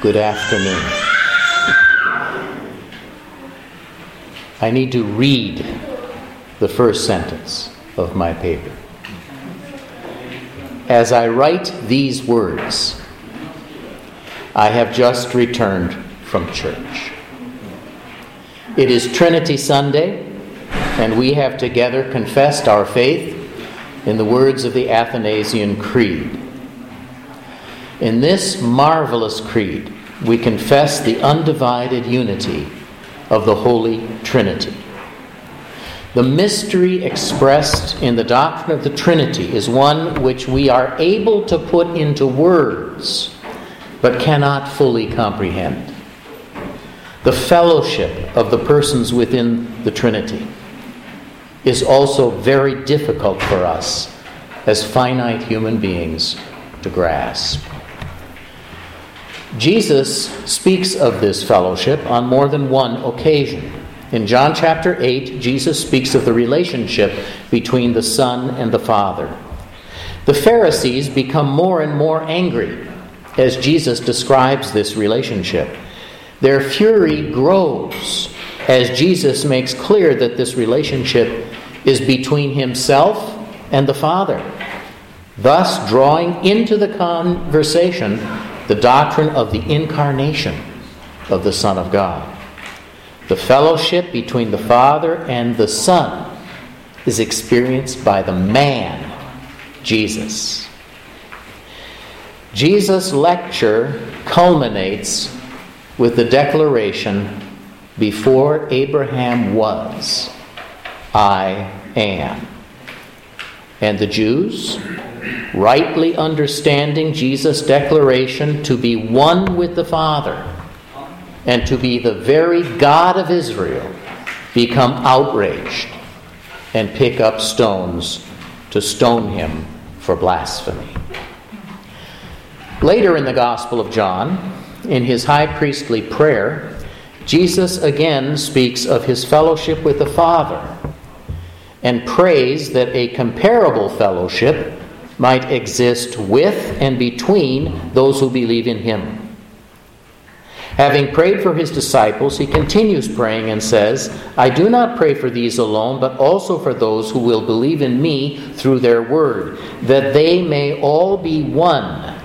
Good afternoon. I need to read the first sentence of my paper. As I write these words, I have just returned from church. It is Trinity Sunday, and we have together confessed our faith in the words of the Athanasian Creed. In this marvelous creed, we confess the undivided unity of the Holy Trinity. The mystery expressed in the doctrine of the Trinity is one which we are able to put into words, but cannot fully comprehend. The fellowship of the persons within the Trinity is also very difficult for us as finite human beings to grasp. Jesus speaks of this fellowship on more than one occasion. In John chapter 8, Jesus speaks of the relationship between the Son and the Father. The Pharisees become more and more angry as Jesus describes this relationship. Their fury grows as Jesus makes clear that this relationship is between himself and the Father, thus drawing into the conversation the doctrine of the incarnation of the Son of God. The fellowship between the Father and the Son is experienced by the man, Jesus. Jesus' lecture culminates with the declaration Before Abraham was, I am. And the Jews, rightly understanding Jesus' declaration to be one with the Father, and to be the very God of Israel become outraged and pick up stones to stone him for blasphemy. Later in the Gospel of John, in his high priestly prayer, Jesus again speaks of his fellowship with the Father and prays that a comparable fellowship might exist with and between those who believe in him. Having prayed for his disciples, he continues praying and says, I do not pray for these alone, but also for those who will believe in me through their word, that they may all be one,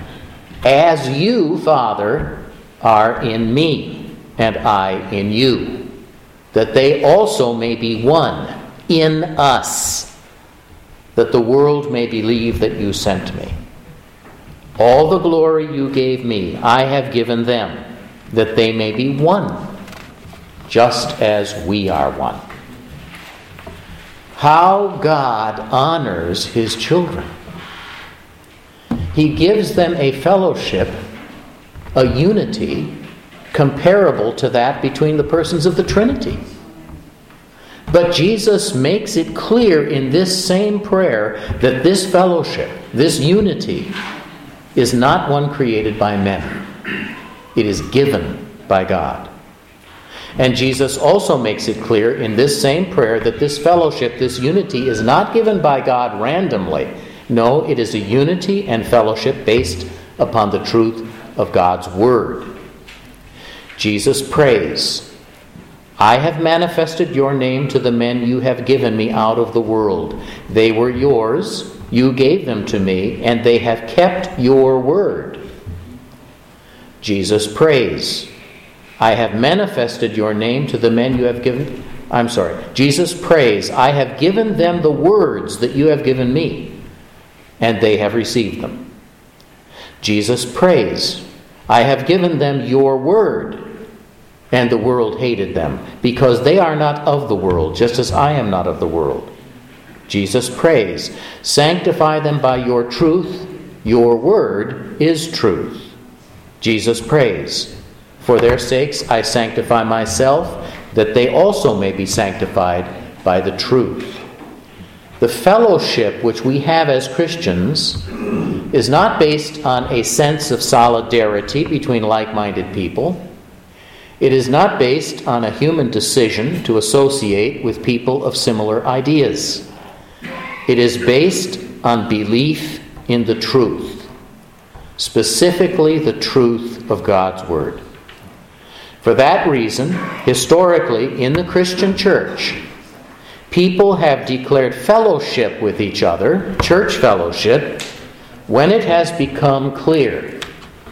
as you, Father, are in me, and I in you, that they also may be one in us, that the world may believe that you sent me. All the glory you gave me, I have given them that they may be one, just as we are one. How God honors his children. He gives them a fellowship, a unity, comparable to that between the persons of the Trinity. But Jesus makes it clear in this same prayer that this fellowship, this unity, is not one created by men. It is given by God. And Jesus also makes it clear in this same prayer that this fellowship, this unity, is not given by God randomly. No, it is a unity and fellowship based upon the truth of God's Word. Jesus prays, I have manifested your name to the men you have given me out of the world. They were yours, you gave them to me, and they have kept your word. Jesus prays, I have manifested your name to the men you have given. I'm sorry. Jesus prays, I have given them the words that you have given me, and they have received them. Jesus prays, I have given them your word, and the world hated them, because they are not of the world, just as I am not of the world. Jesus prays, Sanctify them by your truth. Your word is truth. Jesus prays, For their sakes I sanctify myself, that they also may be sanctified by the truth. The fellowship which we have as Christians is not based on a sense of solidarity between like minded people. It is not based on a human decision to associate with people of similar ideas. It is based on belief in the truth specifically the truth of God's Word. For that reason, historically, in the Christian church, people have declared fellowship with each other, church fellowship, when it has become clear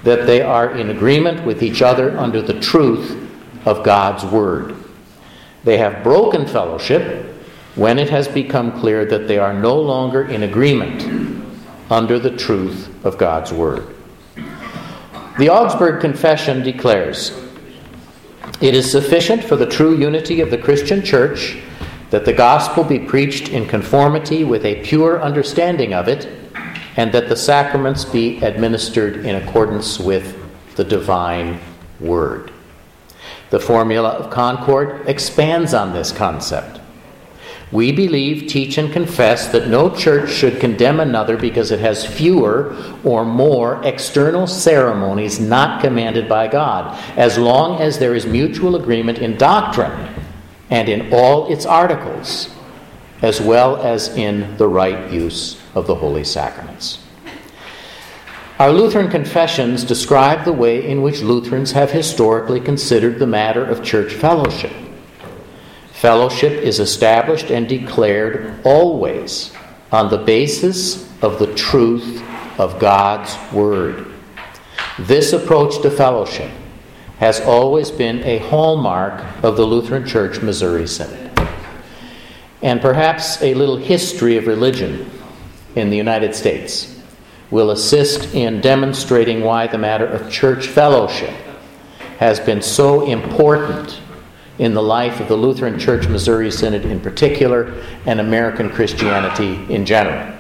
that they are in agreement with each other under the truth of God's Word. They have broken fellowship when it has become clear that they are no longer in agreement under the truth of God's Word. The Augsburg Confession declares it is sufficient for the true unity of the Christian church that the gospel be preached in conformity with a pure understanding of it, and that the sacraments be administered in accordance with the divine word. The formula of Concord expands on this concept. We believe, teach, and confess that no church should condemn another because it has fewer or more external ceremonies not commanded by God, as long as there is mutual agreement in doctrine and in all its articles, as well as in the right use of the holy sacraments. Our Lutheran confessions describe the way in which Lutherans have historically considered the matter of church fellowship. Fellowship is established and declared always on the basis of the truth of God's Word. This approach to fellowship has always been a hallmark of the Lutheran Church Missouri Synod. And perhaps a little history of religion in the United States will assist in demonstrating why the matter of church fellowship has been so important in the life of the Lutheran Church Missouri Synod in particular and American Christianity in general.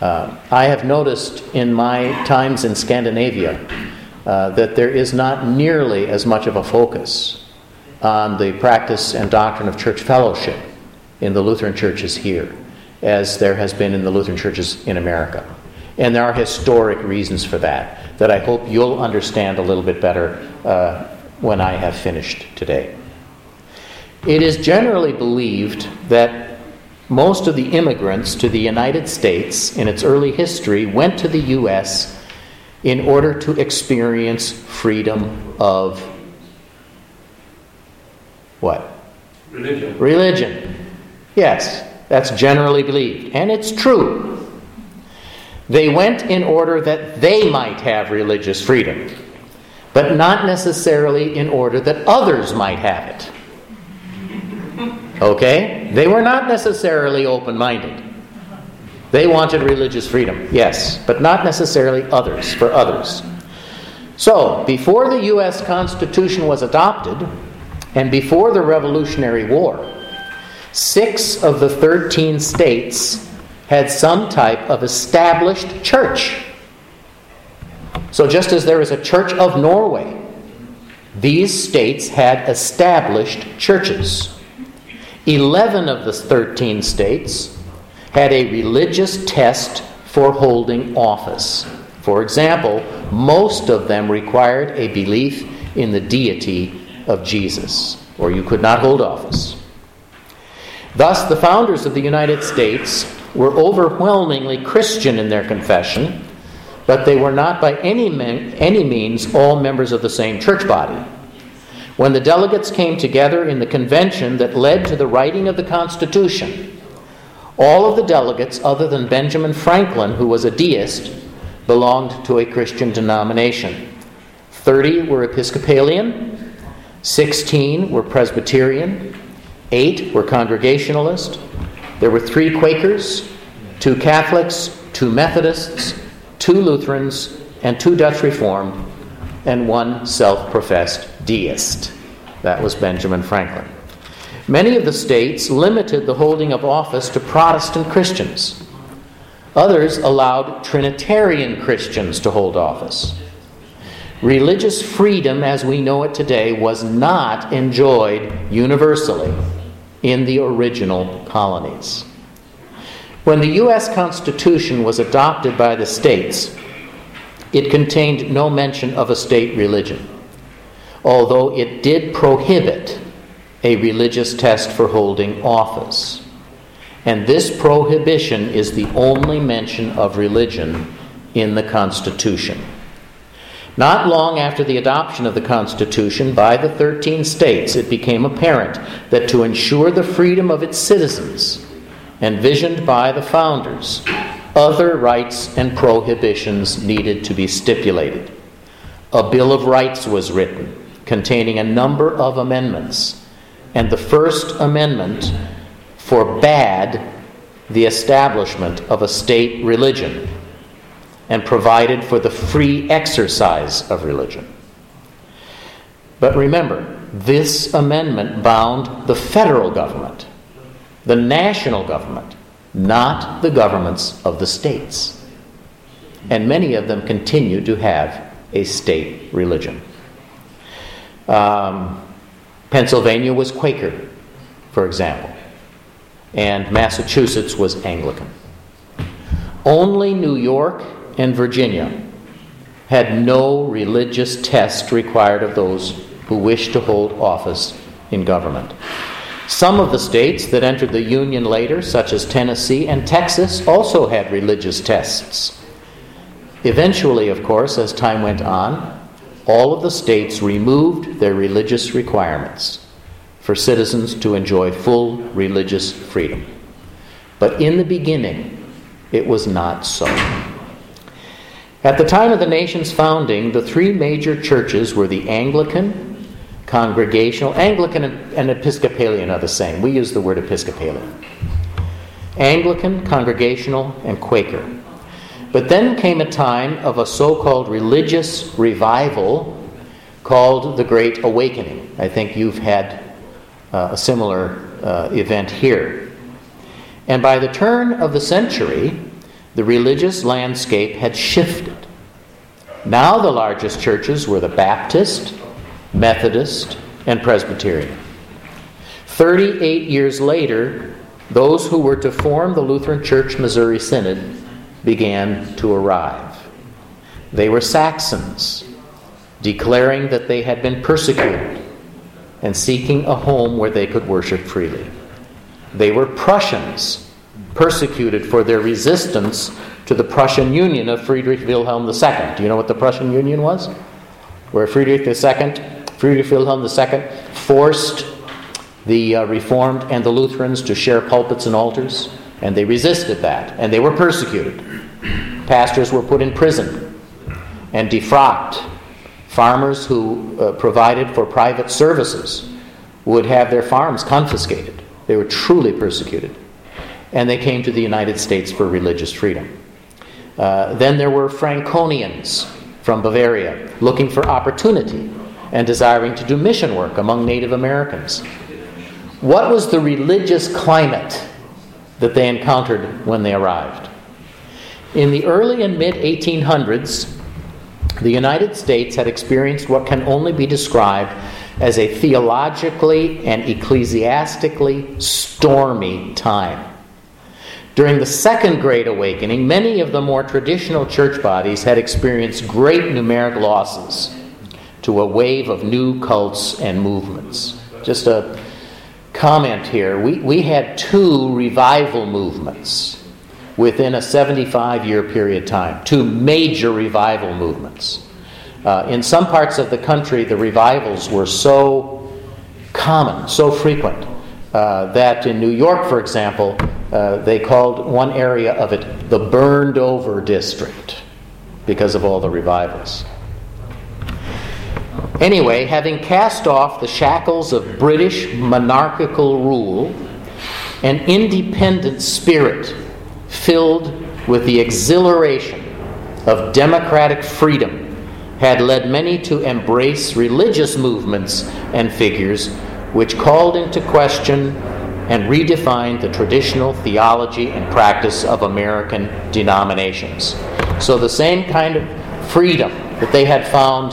Uh, I have noticed in my times in Scandinavia uh, that there is not nearly as much of a focus on the practice and doctrine of church fellowship in the Lutheran churches here as there has been in the Lutheran churches in America. And there are historic reasons for that, that I hope you'll understand a little bit better uh, when I have finished today. It is generally believed that most of the immigrants to the United States in its early history went to the U.S. in order to experience freedom of what? Religion. Religion. Yes, that's generally believed. And it's true. They went in order that they might have religious freedom, but not necessarily in order that others might have it. Okay? They were not necessarily open minded. They wanted religious freedom, yes, but not necessarily others, for others. So, before the U.S. Constitution was adopted, and before the Revolutionary War, six of the 13 states had some type of established church. So, just as there is a Church of Norway, these states had established churches. 11 of the 13 states had a religious test for holding office. For example, most of them required a belief in the deity of Jesus, or you could not hold office. Thus, the founders of the United States were overwhelmingly Christian in their confession, but they were not by any, any means all members of the same church body. When the delegates came together in the convention that led to the writing of the Constitution, all of the delegates, other than Benjamin Franklin, who was a deist, belonged to a Christian denomination. 30 were Episcopalian, 16 were Presbyterian, 8 were Congregationalist, there were three Quakers, two Catholics, two Methodists, two Lutherans, and two Dutch Reformed, and one self professed deist. That was Benjamin Franklin. Many of the states limited the holding of office to Protestant Christians. Others allowed Trinitarian Christians to hold office. Religious freedom, as we know it today, was not enjoyed universally in the original colonies. When the U.S. Constitution was adopted by the states, it contained no mention of a state religion although it did prohibit a religious test for holding office. And this prohibition is the only mention of religion in the Constitution. Not long after the adoption of the Constitution by the 13 states, it became apparent that to ensure the freedom of its citizens, envisioned by the founders, other rights and prohibitions needed to be stipulated. A Bill of Rights was written containing a number of amendments, and the First Amendment forbade the establishment of a state religion and provided for the free exercise of religion. But remember, this amendment bound the federal government, the national government, not the governments of the states. And many of them continue to have a state religion. Um, Pennsylvania was Quaker, for example, and Massachusetts was Anglican. Only New York and Virginia had no religious test required of those who wished to hold office in government. Some of the states that entered the Union later, such as Tennessee and Texas, also had religious tests. Eventually, of course, as time went on, all of the states removed their religious requirements for citizens to enjoy full religious freedom. But in the beginning, it was not so. At the time of the nation's founding, the three major churches were the Anglican, Congregational, Anglican and Episcopalian are the same. We use the word Episcopalian. Anglican, Congregational, and Quaker. But then came a time of a so called religious revival called the Great Awakening. I think you've had uh, a similar uh, event here. And by the turn of the century, the religious landscape had shifted. Now the largest churches were the Baptist, Methodist, and Presbyterian. 38 years later, those who were to form the Lutheran Church Missouri Synod began to arrive. They were Saxons, declaring that they had been persecuted and seeking a home where they could worship freely. They were Prussians, persecuted for their resistance to the Prussian Union of Friedrich Wilhelm II. Do you know what the Prussian Union was? Where Friedrich II, Friedrich Wilhelm II, forced the uh, Reformed and the Lutherans to share pulpits and altars, and they resisted that, and they were persecuted. Pastors were put in prison and defrocked. Farmers who uh, provided for private services would have their farms confiscated. They were truly persecuted and they came to the United States for religious freedom. Uh, then there were Franconians from Bavaria looking for opportunity and desiring to do mission work among Native Americans. What was the religious climate that they encountered when they arrived? In the early and mid 1800s, the United States had experienced what can only be described as a theologically and ecclesiastically stormy time. During the Second Great Awakening, many of the more traditional church bodies had experienced great numeric losses to a wave of new cults and movements. Just a comment here we, we had two revival movements within a 75 year period of time, two major revival movements. Uh, in some parts of the country, the revivals were so common, so frequent, uh, that in New York, for example, uh, they called one area of it the burned over district because of all the revivals. Anyway, having cast off the shackles of British monarchical rule, an independent spirit filled with the exhilaration of democratic freedom had led many to embrace religious movements and figures which called into question and redefined the traditional theology and practice of American denominations. So, the same kind of freedom that they had found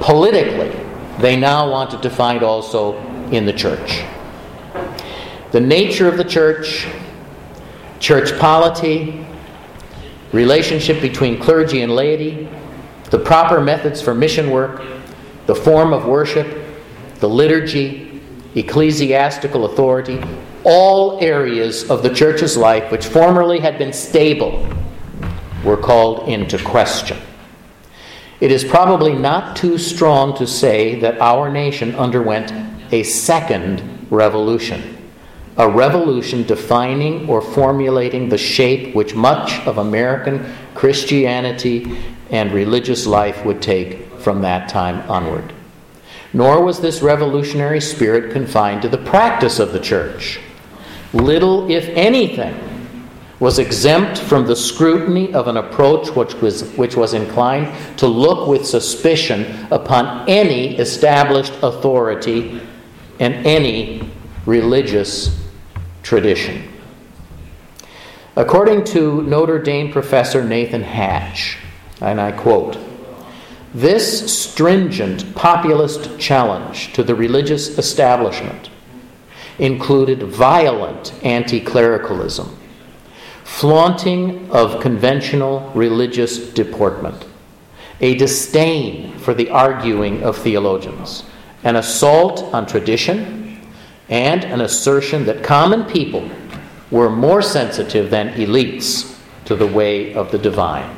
politically, they now wanted to find also in the church. The nature of the church, church polity, relationship between clergy and laity, the proper methods for mission work, the form of worship, the liturgy, ecclesiastical authority, all areas of the church's life which formerly had been stable were called into question. It is probably not too strong to say that our nation underwent a second revolution. A revolution defining or formulating the shape which much of American Christianity and religious life would take from that time onward. Nor was this revolutionary spirit confined to the practice of the church. Little, if anything, was exempt from the scrutiny of an approach which was, which was inclined to look with suspicion upon any established authority and any religious tradition. According to Notre Dame professor Nathan Hatch, and I quote, this stringent populist challenge to the religious establishment included violent anti clericalism, flaunting of conventional religious deportment, a disdain for the arguing of theologians, an assault on tradition, and an assertion that common people were more sensitive than elites to the way of the divine.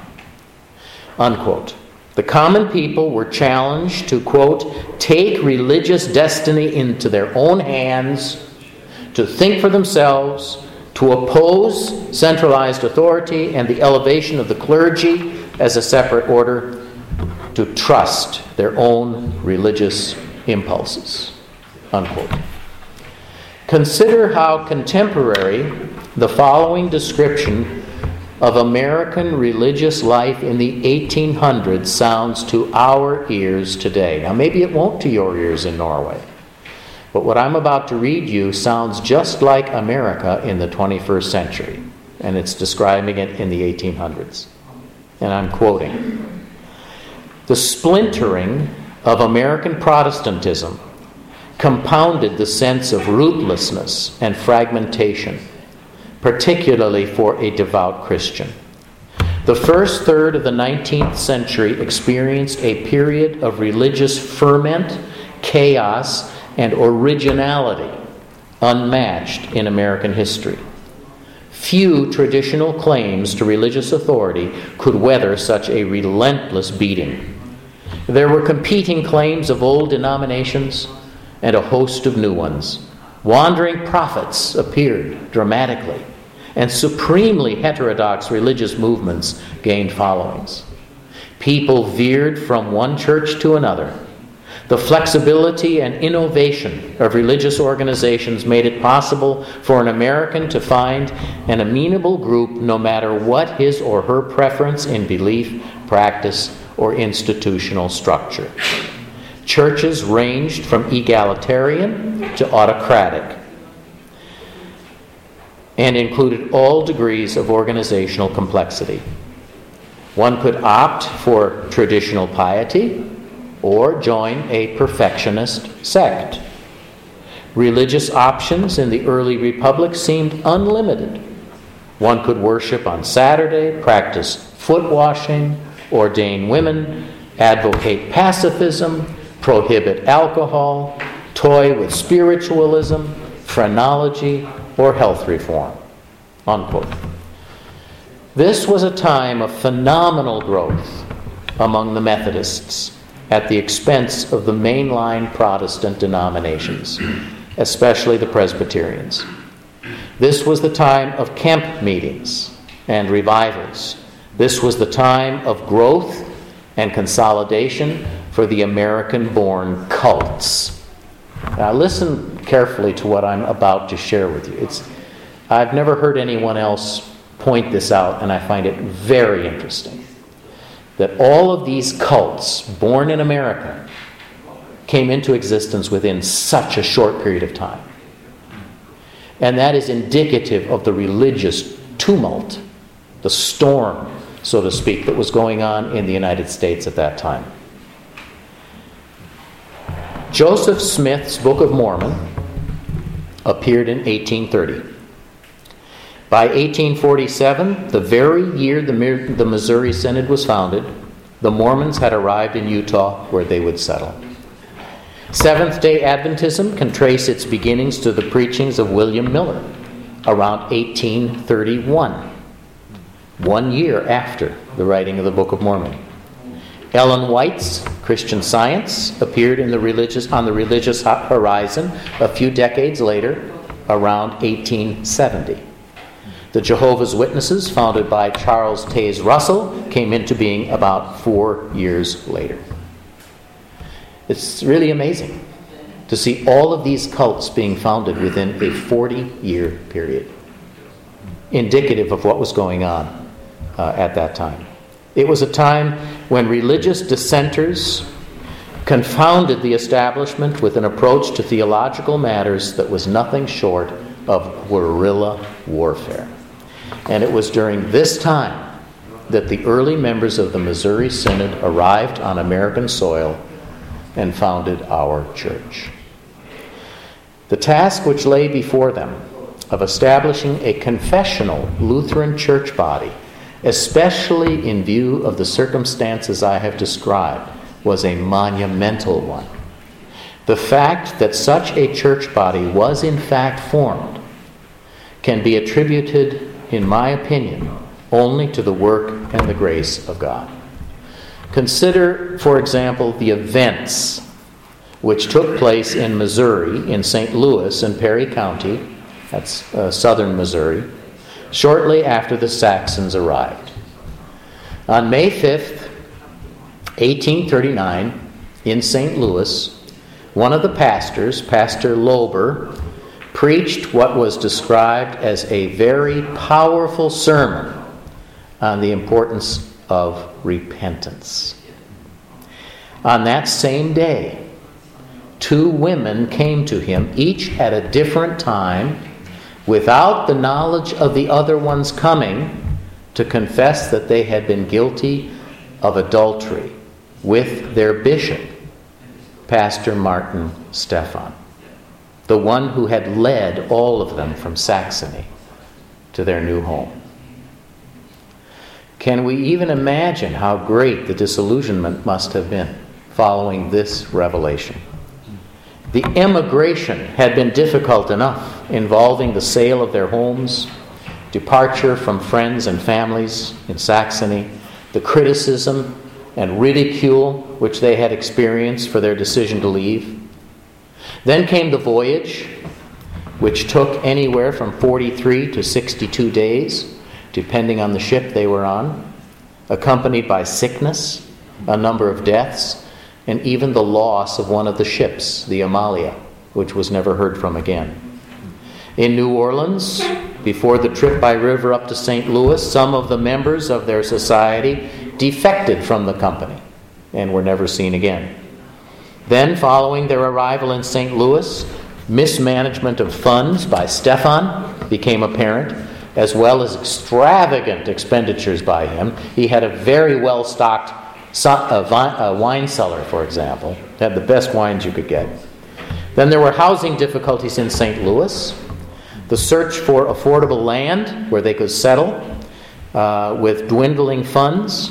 Unquote. The common people were challenged to, quote, take religious destiny into their own hands, to think for themselves, to oppose centralized authority and the elevation of the clergy as a separate order, to trust their own religious impulses. Unquote. Consider how contemporary the following description of American religious life in the 1800s sounds to our ears today. Now, maybe it won't to your ears in Norway, but what I'm about to read you sounds just like America in the 21st century, and it's describing it in the 1800s. And I'm quoting The splintering of American Protestantism compounded the sense of rootlessness and fragmentation particularly for a devout Christian. The first third of the 19th century experienced a period of religious ferment, chaos, and originality unmatched in American history. Few traditional claims to religious authority could weather such a relentless beating. There were competing claims of old denominations and a host of new ones. Wandering prophets appeared dramatically, and supremely heterodox religious movements gained followings. People veered from one church to another. The flexibility and innovation of religious organizations made it possible for an American to find an amenable group no matter what his or her preference in belief, practice, or institutional structure. Churches ranged from egalitarian to autocratic and included all degrees of organizational complexity. One could opt for traditional piety or join a perfectionist sect. Religious options in the early republic seemed unlimited. One could worship on Saturday, practice foot washing, ordain women, advocate pacifism, prohibit alcohol, toy with spiritualism, phrenology, or health reform. Unquote. This was a time of phenomenal growth among the Methodists at the expense of the mainline Protestant denominations, especially the Presbyterians. This was the time of camp meetings and revivals. This was the time of growth and consolidation for the American born cults. Now, listen carefully to what I'm about to share with you. It's, I've never heard anyone else point this out, and I find it very interesting. That all of these cults, born in America, came into existence within such a short period of time. And that is indicative of the religious tumult, the storm, so to speak, that was going on in the United States at that time. Joseph Smith's Book of Mormon appeared in 1830. By 1847, the very year the, Missouri Synod was founded, the Mormons had arrived in Utah where they would settle. Seventh day Adventism can trace its beginnings to the preachings of William Miller around 1831, one year after the writing of the Book of Mormon. Ellen White's Christian Science appeared in the religious, on the religious horizon a few decades later, around 1870. The Jehovah's Witnesses, founded by Charles Taze Russell, came into being about four years later. It's really amazing to see all of these cults being founded within a 40 year period, indicative of what was going on uh, at that time. It was a time when religious dissenters confounded the establishment with an approach to theological matters that was nothing short of guerrilla warfare. And it was during this time that the early members of the Missouri Synod arrived on American soil and founded our church. The task which lay before them of establishing a confessional Lutheran church body, especially in view of the circumstances I have described, was a monumental one. The fact that such a church body was in fact formed can be attributed in my opinion, only to the work and the grace of God. Consider, for example, the events which took place in Missouri, in St. Louis and Perry County, that's uh, southern Missouri, shortly after the Saxons arrived. On May 5th, 1839, in St. Louis, one of the pastors, Pastor Lober, preached what was described as a very powerful sermon on the importance of repentance. On that same day, two women came to him, each at a different time, without the knowledge of the other one's coming, to confess that they had been guilty of adultery with their bishop, Pastor Martin Stephan the one who had led all of them from Saxony to their new home. Can we even imagine how great the disillusionment must have been following this revelation? The emigration had been difficult enough, involving the sale of their homes, departure from friends and families in Saxony, the criticism and ridicule which they had experienced for their decision to leave, then came the voyage, which took anywhere from 43 to 62 days, depending on the ship they were on, accompanied by sickness, a number of deaths, and even the loss of one of the ships, the Amalia, which was never heard from again. In New Orleans, before the trip by river up to St. Louis, some of the members of their society defected from the company and were never seen again. Then, following their arrival in St. Louis, mismanagement of funds by Stephan became apparent, as well as extravagant expenditures by him. He had a very well stocked wine cellar, for example, had the best wines you could get. Then there were housing difficulties in St. Louis, the search for affordable land where they could settle uh, with dwindling funds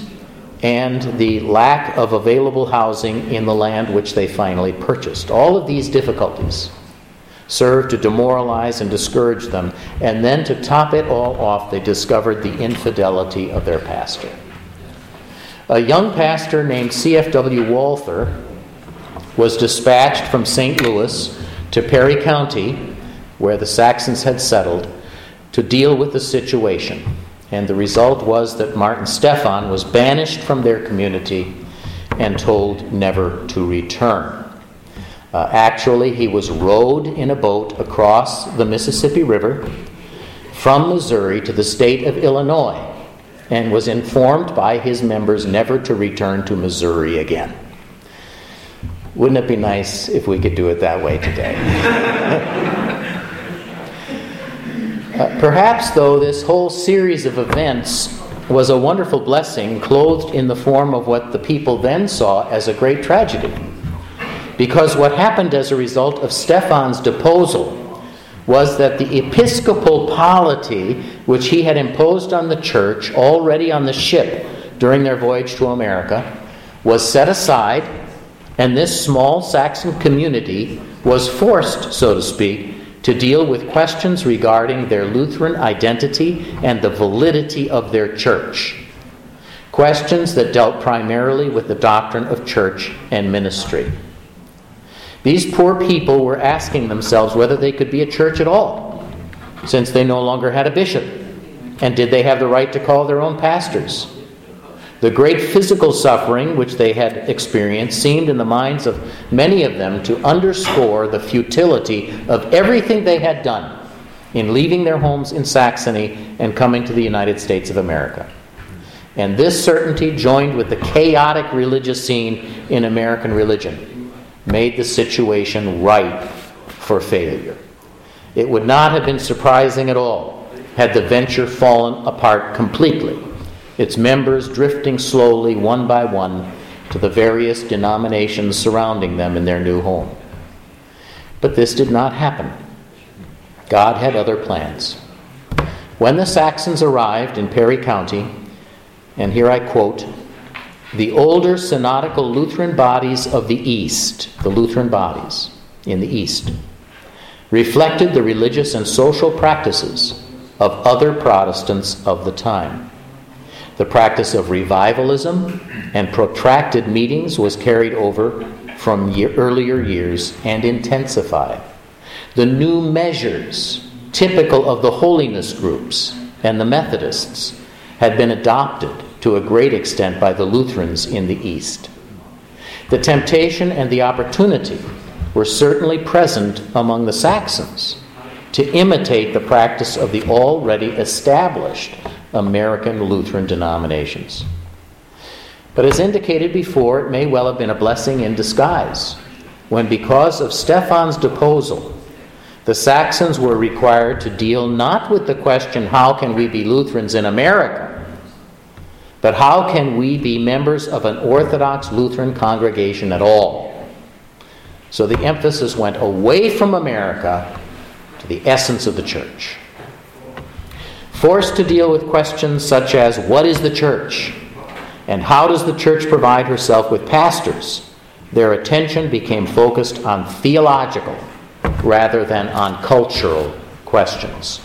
and the lack of available housing in the land which they finally purchased. All of these difficulties served to demoralize and discourage them, and then to top it all off, they discovered the infidelity of their pastor. A young pastor named C.F.W. Walther was dispatched from St. Louis to Perry County, where the Saxons had settled, to deal with the situation. And the result was that Martin Stephan was banished from their community and told never to return. Uh, actually, he was rowed in a boat across the Mississippi River from Missouri to the state of Illinois and was informed by his members never to return to Missouri again. Wouldn't it be nice if we could do it that way today? Uh, perhaps, though, this whole series of events was a wonderful blessing clothed in the form of what the people then saw as a great tragedy. Because what happened as a result of Stephan's deposal was that the episcopal polity which he had imposed on the church already on the ship during their voyage to America was set aside, and this small Saxon community was forced, so to speak, to deal with questions regarding their Lutheran identity and the validity of their church. questions that dealt primarily with the doctrine of church and ministry. These poor people were asking themselves whether they could be a church at all, since they no longer had a bishop. And did they have the right to call their own pastors? The great physical suffering which they had experienced seemed in the minds of many of them to underscore the futility of everything they had done in leaving their homes in Saxony and coming to the United States of America. And this certainty, joined with the chaotic religious scene in American religion, made the situation ripe for failure. It would not have been surprising at all had the venture fallen apart completely its members drifting slowly, one by one, to the various denominations surrounding them in their new home. But this did not happen. God had other plans. When the Saxons arrived in Perry County, and here I quote, the older synodical Lutheran bodies of the East, the Lutheran bodies in the East, reflected the religious and social practices of other Protestants of the time. The practice of revivalism and protracted meetings was carried over from year, earlier years and intensified. The new measures, typical of the holiness groups and the Methodists, had been adopted to a great extent by the Lutherans in the East. The temptation and the opportunity were certainly present among the Saxons to imitate the practice of the already established American Lutheran denominations. But as indicated before, it may well have been a blessing in disguise when, because of Stephan's deposal, the Saxons were required to deal not with the question, how can we be Lutherans in America, but how can we be members of an Orthodox Lutheran congregation at all? So the emphasis went away from America to the essence of the church forced to deal with questions such as what is the church and how does the church provide herself with pastors, their attention became focused on theological rather than on cultural questions.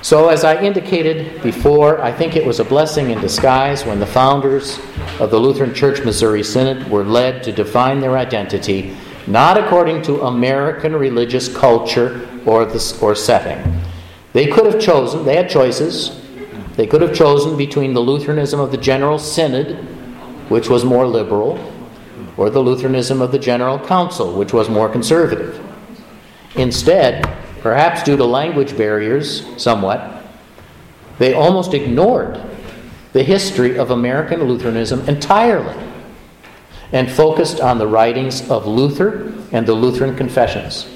So, as I indicated before, I think it was a blessing in disguise when the founders of the Lutheran Church Missouri Synod were led to define their identity not according to American religious culture or, the, or setting, they could have chosen, they had choices. They could have chosen between the Lutheranism of the General Synod, which was more liberal, or the Lutheranism of the General Council, which was more conservative. Instead, perhaps due to language barriers somewhat, they almost ignored the history of American Lutheranism entirely and focused on the writings of Luther and the Lutheran confessions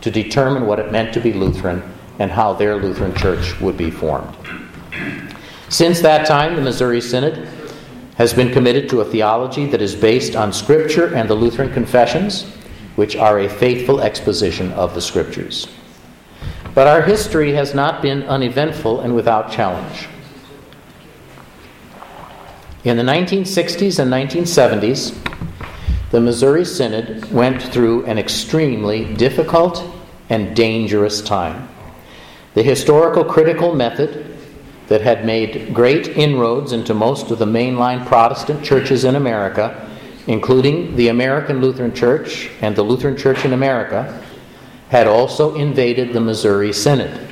to determine what it meant to be Lutheran and how their Lutheran church would be formed. Since that time, the Missouri Synod has been committed to a theology that is based on Scripture and the Lutheran confessions, which are a faithful exposition of the Scriptures. But our history has not been uneventful and without challenge. In the 1960s and 1970s, the Missouri Synod went through an extremely difficult and dangerous time. The historical critical method that had made great inroads into most of the mainline Protestant churches in America, including the American Lutheran Church and the Lutheran Church in America, had also invaded the Missouri Synod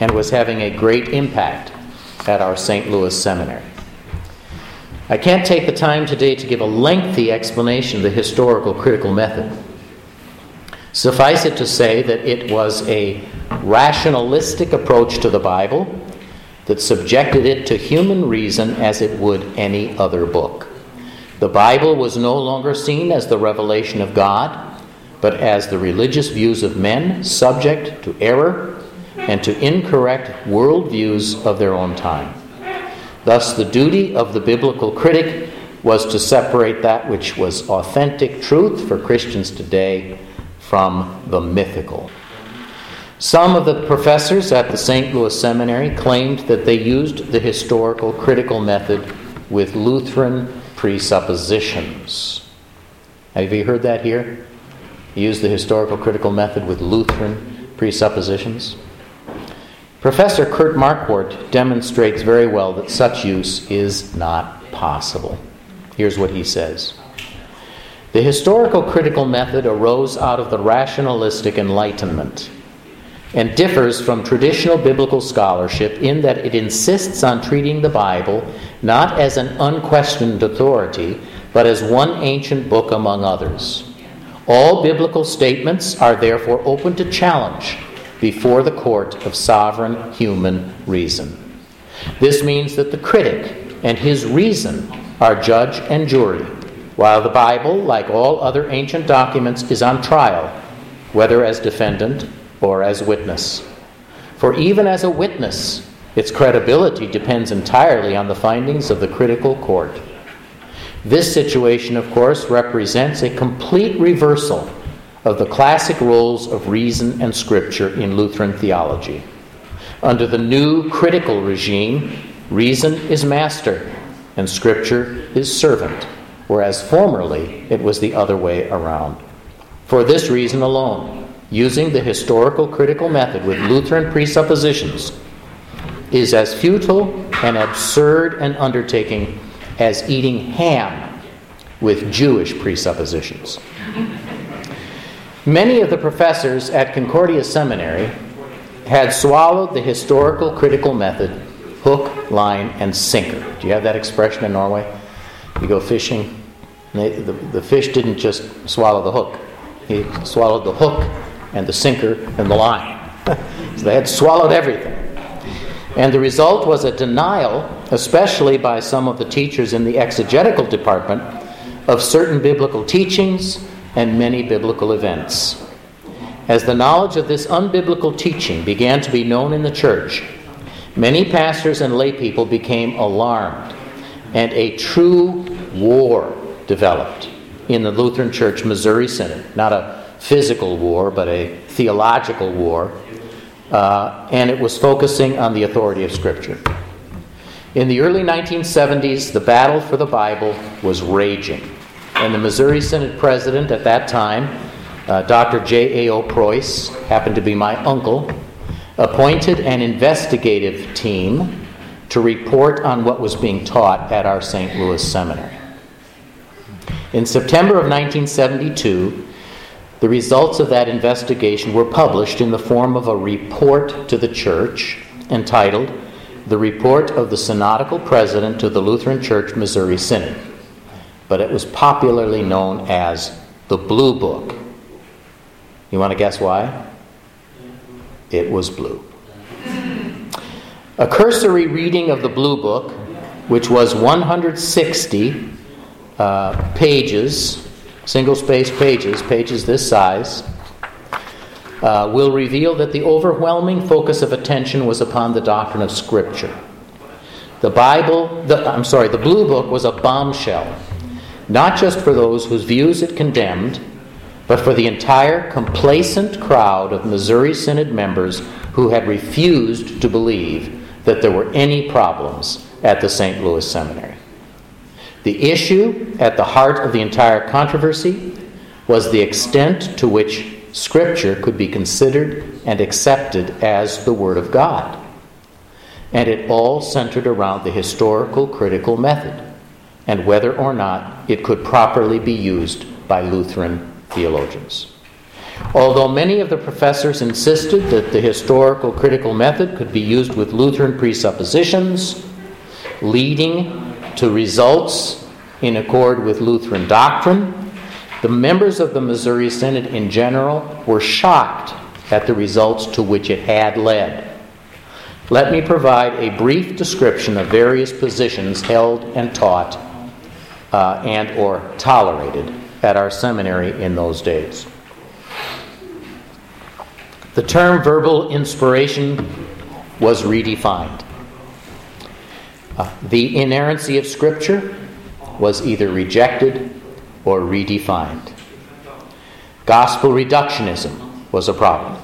and was having a great impact at our St. Louis Seminary. I can't take the time today to give a lengthy explanation of the historical critical method. Suffice it to say that it was a rationalistic approach to the Bible that subjected it to human reason as it would any other book. The Bible was no longer seen as the revelation of God, but as the religious views of men subject to error and to incorrect worldviews of their own time. Thus, the duty of the biblical critic was to separate that which was authentic truth for Christians today from the mythical. Some of the professors at the St. Louis Seminary claimed that they used the historical critical method with Lutheran presuppositions. Have you heard that here? Use the historical critical method with Lutheran presuppositions? Professor Kurt Marquart demonstrates very well that such use is not possible. Here's what he says The historical critical method arose out of the rationalistic Enlightenment and differs from traditional biblical scholarship in that it insists on treating the Bible not as an unquestioned authority, but as one ancient book among others. All biblical statements are therefore open to challenge before the court of sovereign human reason. This means that the critic and his reason are judge and jury, while the Bible, like all other ancient documents, is on trial, whether as defendant or as witness. For even as a witness, its credibility depends entirely on the findings of the critical court. This situation, of course, represents a complete reversal of the classic roles of reason and scripture in Lutheran theology. Under the new critical regime, reason is master and scripture is servant, whereas formerly it was the other way around. For this reason alone, using the historical critical method with Lutheran presuppositions is as futile and absurd an undertaking as eating ham with Jewish presuppositions. Many of the professors at Concordia Seminary had swallowed the historical critical method hook, line, and sinker. Do you have that expression in Norway? You go fishing, they, the, the fish didn't just swallow the hook, he swallowed the hook and the sinker and the line. so they had swallowed everything. And the result was a denial, especially by some of the teachers in the exegetical department, of certain biblical teachings and many biblical events. As the knowledge of this unbiblical teaching began to be known in the church, many pastors and laypeople became alarmed, and a true war developed in the Lutheran Church Missouri Synod. Not a physical war, but a theological war, uh, and it was focusing on the authority of Scripture. In the early 1970s, the battle for the Bible was raging, and the Missouri Synod president at that time, uh, Dr. J.A.O. Preus, happened to be my uncle, appointed an investigative team to report on what was being taught at our St. Louis seminary. In September of 1972, the results of that investigation were published in the form of a report to the church entitled The Report of the Synodical President to the Lutheran Church Missouri Synod. But it was popularly known as the Blue Book. You want to guess why? It was blue. A cursory reading of the Blue Book, which was 160 uh, pages, single space pages, pages this size, uh, will reveal that the overwhelming focus of attention was upon the doctrine of Scripture. The Bible, the, I'm sorry, the Blue Book was a bombshell, not just for those whose views it condemned, but for the entire complacent crowd of Missouri Synod members who had refused to believe that there were any problems at the St. Louis Seminary. The issue at the heart of the entire controversy was the extent to which Scripture could be considered and accepted as the Word of God. And it all centered around the historical critical method and whether or not it could properly be used by Lutheran theologians. Although many of the professors insisted that the historical critical method could be used with Lutheran presuppositions, leading to results in accord with Lutheran doctrine, the members of the Missouri Synod in general were shocked at the results to which it had led. Let me provide a brief description of various positions held and taught uh, and or tolerated at our seminary in those days. The term verbal inspiration was redefined. Uh, the inerrancy of Scripture was either rejected or redefined. Gospel reductionism was a problem.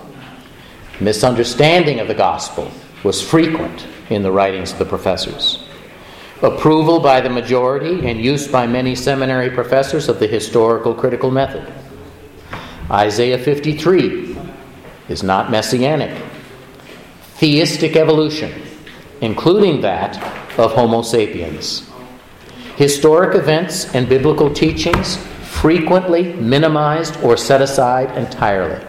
Misunderstanding of the gospel was frequent in the writings of the professors. Approval by the majority and use by many seminary professors of the historical critical method. Isaiah 53 is not messianic theistic evolution, including that of Homo sapiens. Historic events and biblical teachings frequently minimized or set aside entirely.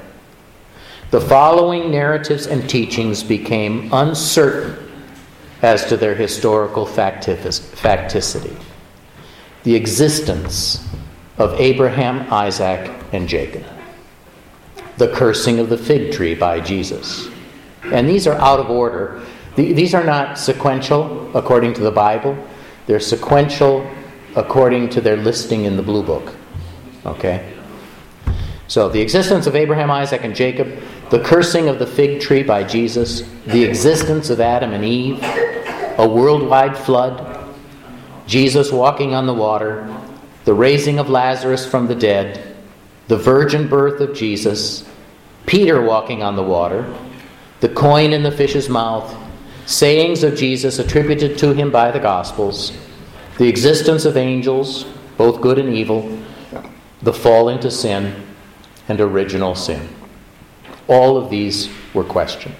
The following narratives and teachings became uncertain as to their historical facticity. The existence of Abraham, Isaac, and Jacob. The cursing of the fig tree by Jesus. And these are out of order. These are not sequential according to the Bible, they're sequential according to their listing in the Blue Book. Okay? So, the existence of Abraham, Isaac, and Jacob, the cursing of the fig tree by Jesus, the existence of Adam and Eve, a worldwide flood, Jesus walking on the water, the raising of Lazarus from the dead, the virgin birth of Jesus, Peter walking on the water, the coin in the fish's mouth, sayings of Jesus attributed to him by the Gospels, the existence of angels, both good and evil, the fall into sin, and original sin. All of these were questioned.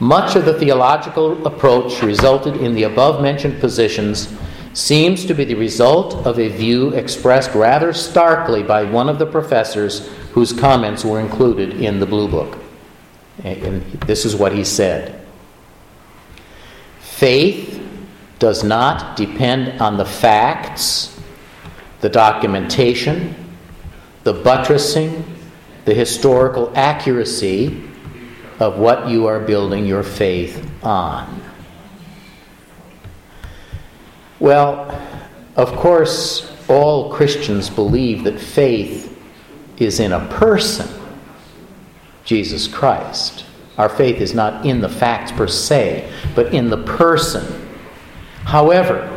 Much of the theological approach resulted in the above mentioned positions seems to be the result of a view expressed rather starkly by one of the professors whose comments were included in the Blue Book. And this is what he said Faith does not depend on the facts, the documentation, the buttressing, the historical accuracy of what you are building your faith on. Well, of course, all Christians believe that faith is in a person, Jesus Christ. Our faith is not in the facts per se, but in the person. However,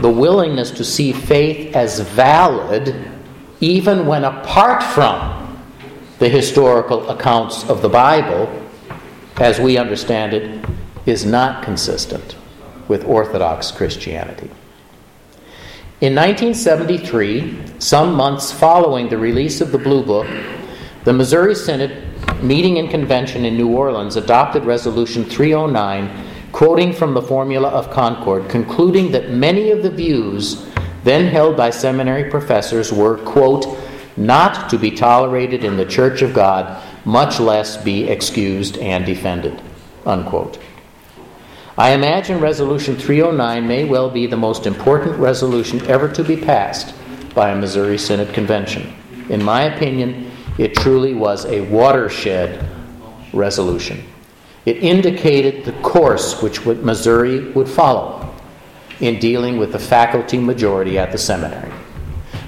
the willingness to see faith as valid, even when apart from the historical accounts of the Bible, as we understand it, is not consistent with Orthodox Christianity. In 1973, some months following the release of the Blue Book, the Missouri Synod, meeting in convention in New Orleans, adopted Resolution 309, quoting from the Formula of Concord, concluding that many of the views then held by seminary professors were, quote, not to be tolerated in the Church of God, much less be excused and defended. Unquote. I imagine Resolution 309 may well be the most important resolution ever to be passed by a Missouri Synod Convention. In my opinion, it truly was a watershed resolution. It indicated the course which Missouri would follow in dealing with the faculty majority at the seminary.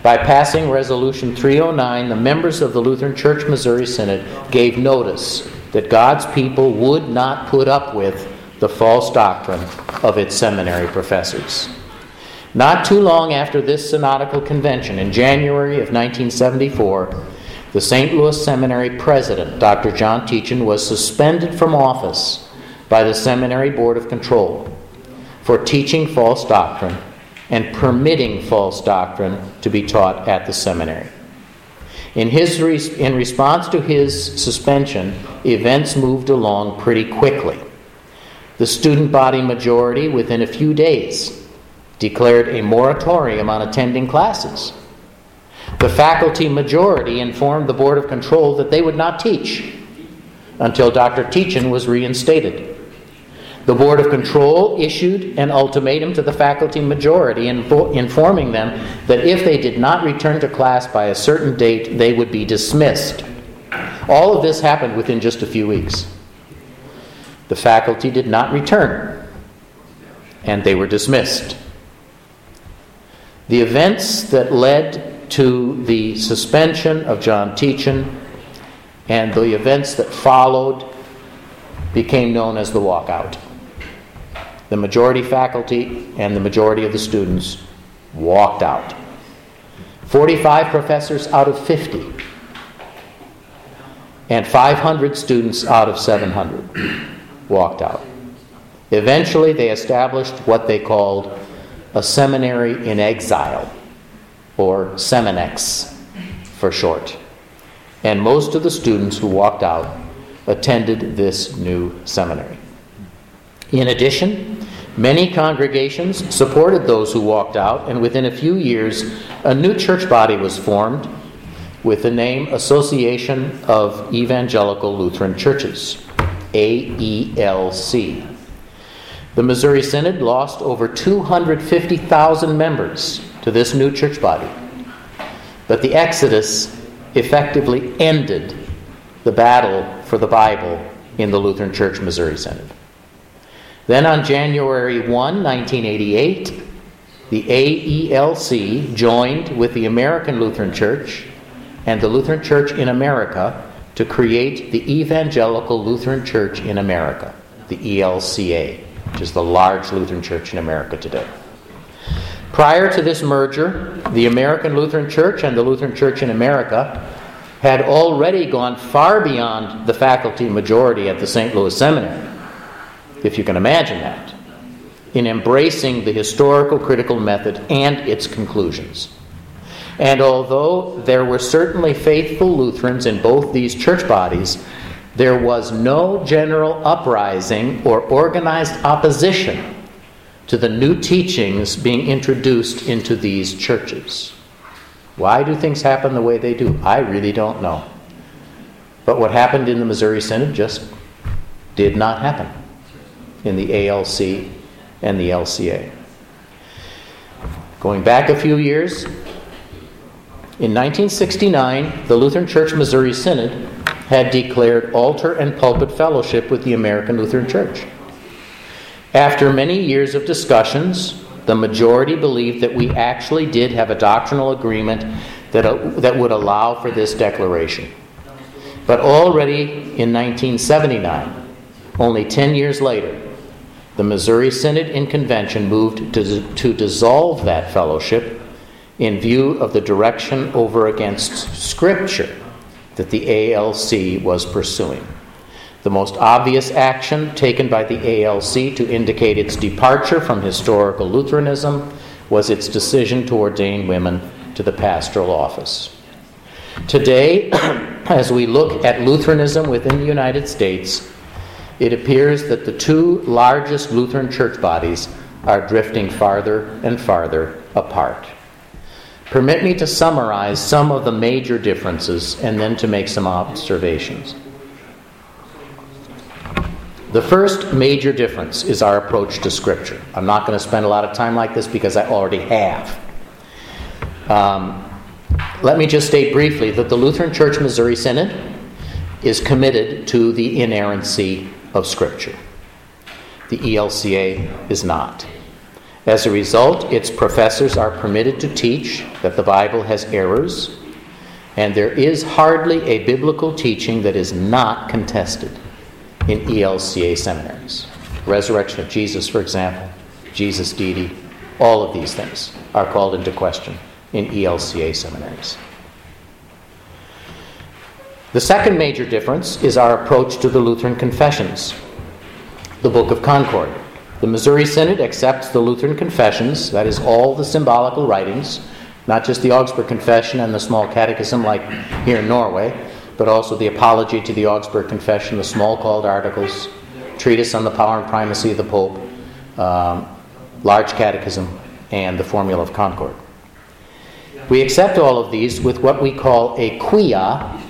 By passing Resolution 309, the members of the Lutheran Church Missouri Synod gave notice that God's people would not put up with the false doctrine of its seminary professors. Not too long after this synodical convention, in January of 1974, the St. Louis Seminary president, Dr. John Tietjen, was suspended from office by the Seminary Board of Control for teaching false doctrine and permitting false doctrine to be taught at the seminary. In, his in response to his suspension, events moved along pretty quickly. The student body majority, within a few days, declared a moratorium on attending classes. The faculty majority informed the Board of Control that they would not teach until Dr. Tietjen was reinstated. The Board of Control issued an ultimatum to the faculty majority, informing them that if they did not return to class by a certain date, they would be dismissed. All of this happened within just a few weeks. The faculty did not return, and they were dismissed. The events that led to the suspension of John Tietjen and the events that followed became known as the walkout the majority faculty and the majority of the students walked out. 45 professors out of 50, and 500 students out of 700 walked out. Eventually, they established what they called a seminary in exile, or Seminex for short. And most of the students who walked out attended this new seminary. In addition, many congregations supported those who walked out, and within a few years, a new church body was formed with the name Association of Evangelical Lutheran Churches, AELC. The Missouri Synod lost over 250,000 members to this new church body. But the Exodus effectively ended the battle for the Bible in the Lutheran Church Missouri Synod. Then on January 1, 1988, the AELC joined with the American Lutheran Church and the Lutheran Church in America to create the Evangelical Lutheran Church in America, the ELCA, which is the large Lutheran church in America today. Prior to this merger, the American Lutheran Church and the Lutheran Church in America had already gone far beyond the faculty majority at the St. Louis Seminary, if you can imagine that, in embracing the historical critical method and its conclusions. And although there were certainly faithful Lutherans in both these church bodies, there was no general uprising or organized opposition to the new teachings being introduced into these churches. Why do things happen the way they do? I really don't know. But what happened in the Missouri Synod just did not happen in the ALC and the LCA. Going back a few years, in 1969, the Lutheran Church Missouri Synod had declared altar and pulpit fellowship with the American Lutheran Church. After many years of discussions, the majority believed that we actually did have a doctrinal agreement that, uh, that would allow for this declaration. But already in 1979, only 10 years later, the Missouri Synod in Convention moved to, to dissolve that fellowship in view of the direction over against Scripture that the ALC was pursuing. The most obvious action taken by the ALC to indicate its departure from historical Lutheranism was its decision to ordain women to the pastoral office. Today, as we look at Lutheranism within the United States, it appears that the two largest Lutheran church bodies are drifting farther and farther apart. Permit me to summarize some of the major differences and then to make some observations. The first major difference is our approach to Scripture. I'm not going to spend a lot of time like this because I already have. Um, let me just state briefly that the Lutheran Church Missouri Synod is committed to the inerrancy of Scripture. The ELCA is not. As a result, its professors are permitted to teach that the Bible has errors, and there is hardly a biblical teaching that is not contested in ELCA seminaries. Resurrection of Jesus, for example, Jesus' deity, all of these things are called into question in ELCA seminaries. The second major difference is our approach to the Lutheran confessions, the Book of Concord. The Missouri Synod accepts the Lutheran confessions, that is, all the symbolical writings, not just the Augsburg Confession and the small catechism like here in Norway, but also the Apology to the Augsburg Confession, the Smalcald articles, treatise on the power and primacy of the Pope, um, large catechism, and the Formula of Concord. We accept all of these with what we call a quia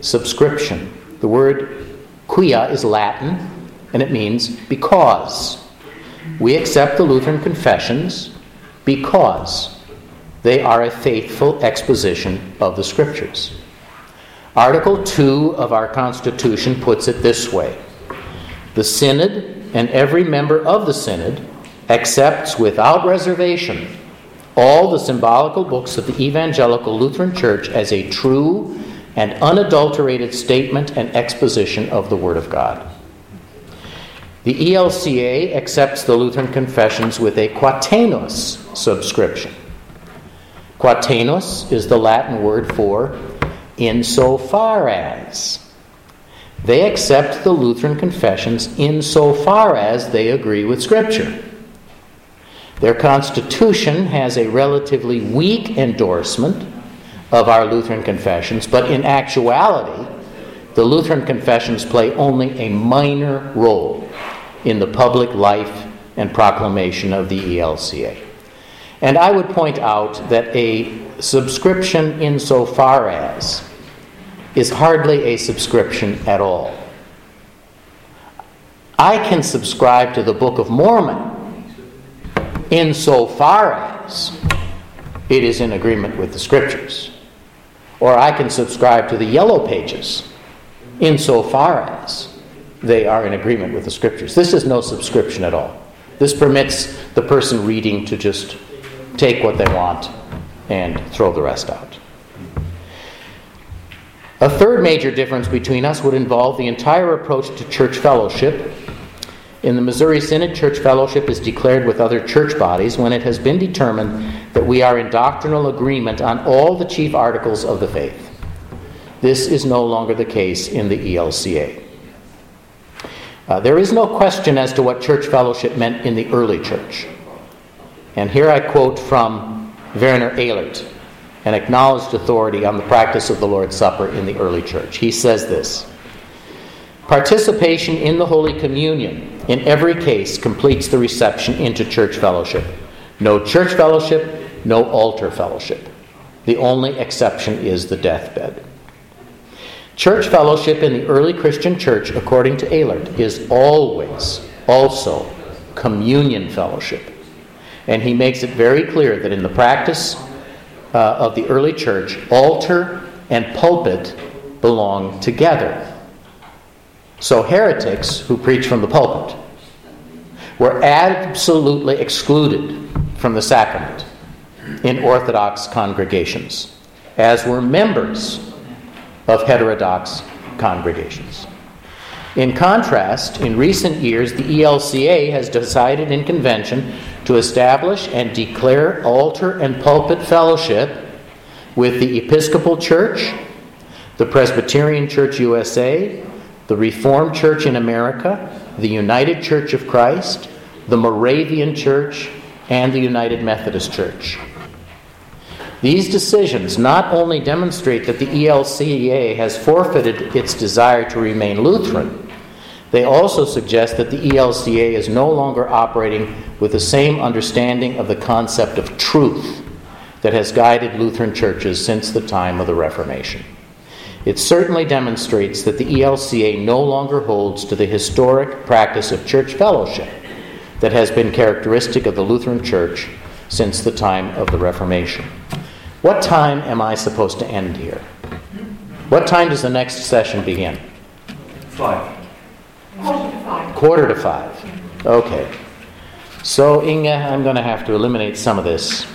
subscription. The word quia is Latin, and it means because. We accept the Lutheran confessions because they are a faithful exposition of the Scriptures. Article 2 of our Constitution puts it this way The Synod and every member of the Synod accepts without reservation all the symbolical books of the Evangelical Lutheran Church as a true and unadulterated statement and exposition of the Word of God. The ELCA accepts the Lutheran confessions with a quatenus subscription. Quatenus is the Latin word for insofar as. They accept the Lutheran confessions insofar as they agree with Scripture. Their constitution has a relatively weak endorsement of our Lutheran confessions, but in actuality, the Lutheran confessions play only a minor role in the public life and proclamation of the ELCA. And I would point out that a subscription, insofar as, is hardly a subscription at all. I can subscribe to the Book of Mormon insofar as it is in agreement with the Scriptures. Or I can subscribe to the Yellow Pages insofar as they are in agreement with the Scriptures. This is no subscription at all. This permits the person reading to just take what they want and throw the rest out. A third major difference between us would involve the entire approach to church fellowship. In the Missouri Synod, church fellowship is declared with other church bodies when it has been determined that we are in doctrinal agreement on all the chief articles of the faith. This is no longer the case in the ELCA. Uh, there is no question as to what church fellowship meant in the early church. And here I quote from Werner Elert, an acknowledged authority on the practice of the Lord's Supper in the early church. He says this Participation in the Holy Communion in every case completes the reception into church fellowship. No church fellowship, no altar fellowship. The only exception is the deathbed. Church fellowship in the early Christian church, according to Elert, is always also communion fellowship. And he makes it very clear that in the practice uh, of the early church, altar and pulpit belong together. So heretics who preach from the pulpit were absolutely excluded from the sacrament in Orthodox congregations, as were members of heterodox congregations. In contrast, in recent years, the ELCA has decided in convention to establish and declare altar and pulpit fellowship with the Episcopal Church, the Presbyterian Church USA, the Reformed Church in America, the United Church of Christ, the Moravian Church, and the United Methodist Church. These decisions not only demonstrate that the ELCA has forfeited its desire to remain Lutheran, they also suggest that the ELCA is no longer operating with the same understanding of the concept of truth that has guided Lutheran churches since the time of the Reformation. It certainly demonstrates that the ELCA no longer holds to the historic practice of church fellowship that has been characteristic of the Lutheran Church since the time of the Reformation. What time am I supposed to end here? What time does the next session begin? Five. Quarter to five. Quarter to five. Okay. So, Inge, I'm going to have to eliminate some of this.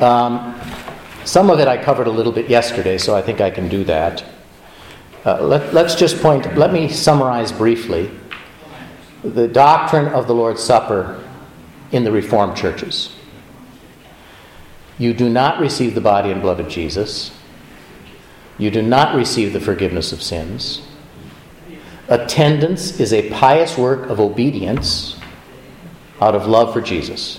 Um, some of it I covered a little bit yesterday, so I think I can do that. Uh, let, let's just point, let me summarize briefly the doctrine of the Lord's Supper in the Reformed churches. You do not receive the body and blood of Jesus. You do not receive the forgiveness of sins. Attendance is a pious work of obedience out of love for Jesus.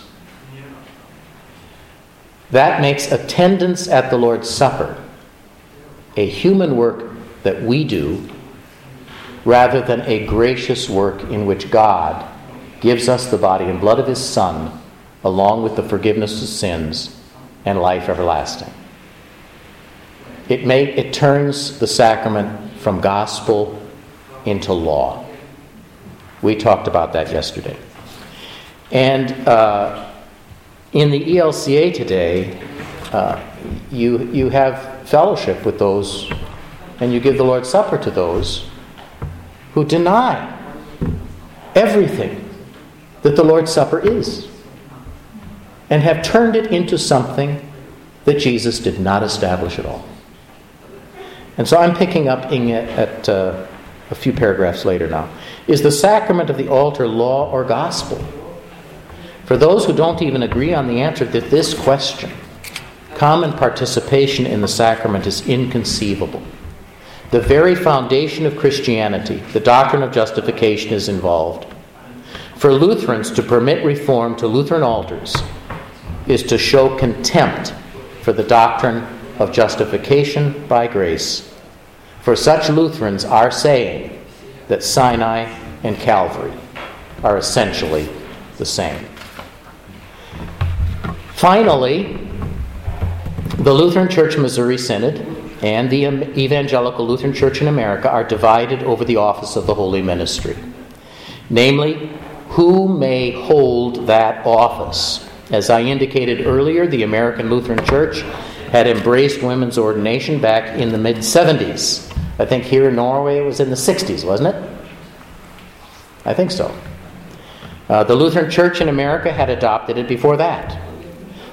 That makes attendance at the Lord's Supper a human work that we do rather than a gracious work in which God gives us the body and blood of His Son along with the forgiveness of sins and life everlasting. It, it turns the sacrament from gospel into law. We talked about that yesterday. And uh, in the ELCA today, uh, you, you have fellowship with those, and you give the Lord's Supper to those who deny everything that the Lord's Supper is and have turned it into something that Jesus did not establish at all. And so I'm picking up Inge at uh, a few paragraphs later now. Is the sacrament of the altar law or gospel? For those who don't even agree on the answer to this question, common participation in the sacrament is inconceivable. The very foundation of Christianity, the doctrine of justification, is involved. For Lutherans to permit reform to Lutheran altars is to show contempt for the doctrine of justification by grace For such Lutherans are saying that Sinai and Calvary are essentially the same. Finally, the Lutheran Church Missouri Synod and the Evangelical Lutheran Church in America are divided over the office of the holy ministry. Namely, who may hold that office? As I indicated earlier, the American Lutheran Church had embraced women's ordination back in the mid 70s. I think here in Norway it was in the 60s, wasn't it? I think so. Uh, the Lutheran Church in America had adopted it before that.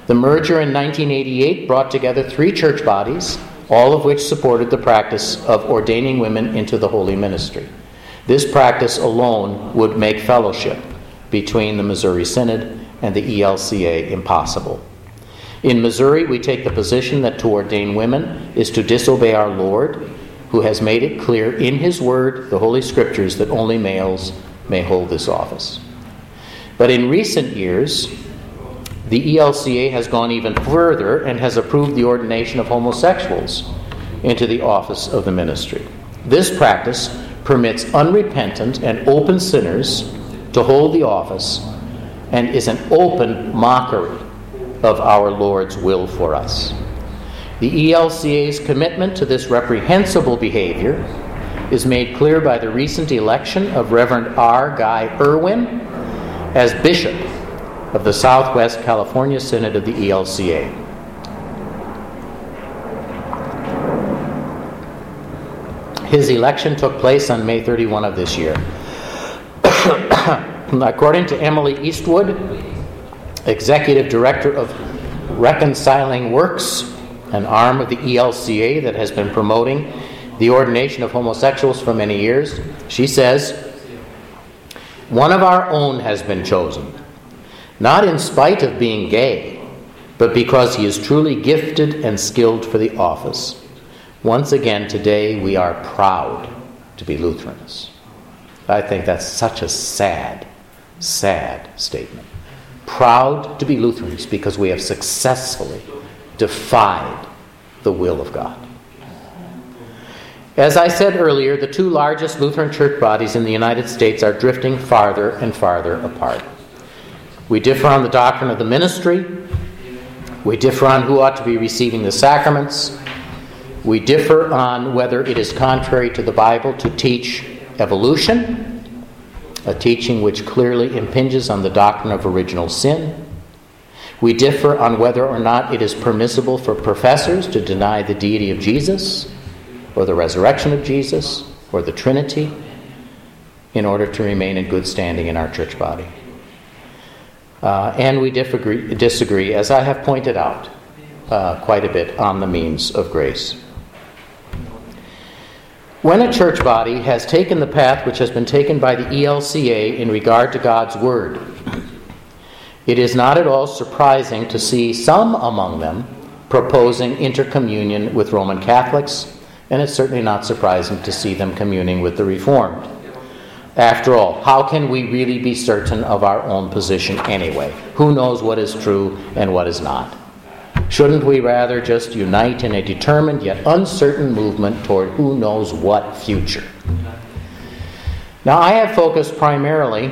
The merger in 1988 brought together three church bodies, all of which supported the practice of ordaining women into the holy ministry. This practice alone would make fellowship between the Missouri Synod and the ELCA impossible. In Missouri, we take the position that to ordain women is to disobey our Lord, who has made it clear in His Word, the Holy Scriptures, that only males may hold this office. But in recent years, the ELCA has gone even further and has approved the ordination of homosexuals into the office of the ministry. This practice permits unrepentant and open sinners to hold the office and is an open mockery of our Lord's will for us. The ELCA's commitment to this reprehensible behavior is made clear by the recent election of Reverend R. Guy Erwin as bishop of the Southwest California Synod of the ELCA. His election took place on May 31 of this year. According to Emily Eastwood, Executive Director of Reconciling Works, an arm of the ELCA that has been promoting the ordination of homosexuals for many years, she says, One of our own has been chosen not in spite of being gay, but because he is truly gifted and skilled for the office. Once again, today we are proud to be Lutherans. I think that's such a sad, sad statement. Proud to be Lutherans because we have successfully defied the will of God. As I said earlier, the two largest Lutheran church bodies in the United States are drifting farther and farther apart. We differ on the doctrine of the ministry. We differ on who ought to be receiving the sacraments. We differ on whether it is contrary to the Bible to teach evolution, a teaching which clearly impinges on the doctrine of original sin. We differ on whether or not it is permissible for professors to deny the deity of Jesus, or the resurrection of Jesus, or the Trinity, in order to remain in good standing in our church body. Uh, and we disagree, disagree, as I have pointed out uh, quite a bit, on the means of grace. When a church body has taken the path which has been taken by the ELCA in regard to God's Word, it is not at all surprising to see some among them proposing intercommunion with Roman Catholics, and it's certainly not surprising to see them communing with the Reformed. After all, how can we really be certain of our own position anyway? Who knows what is true and what is not? Shouldn't we rather just unite in a determined yet uncertain movement toward who knows what future? Now, I have focused primarily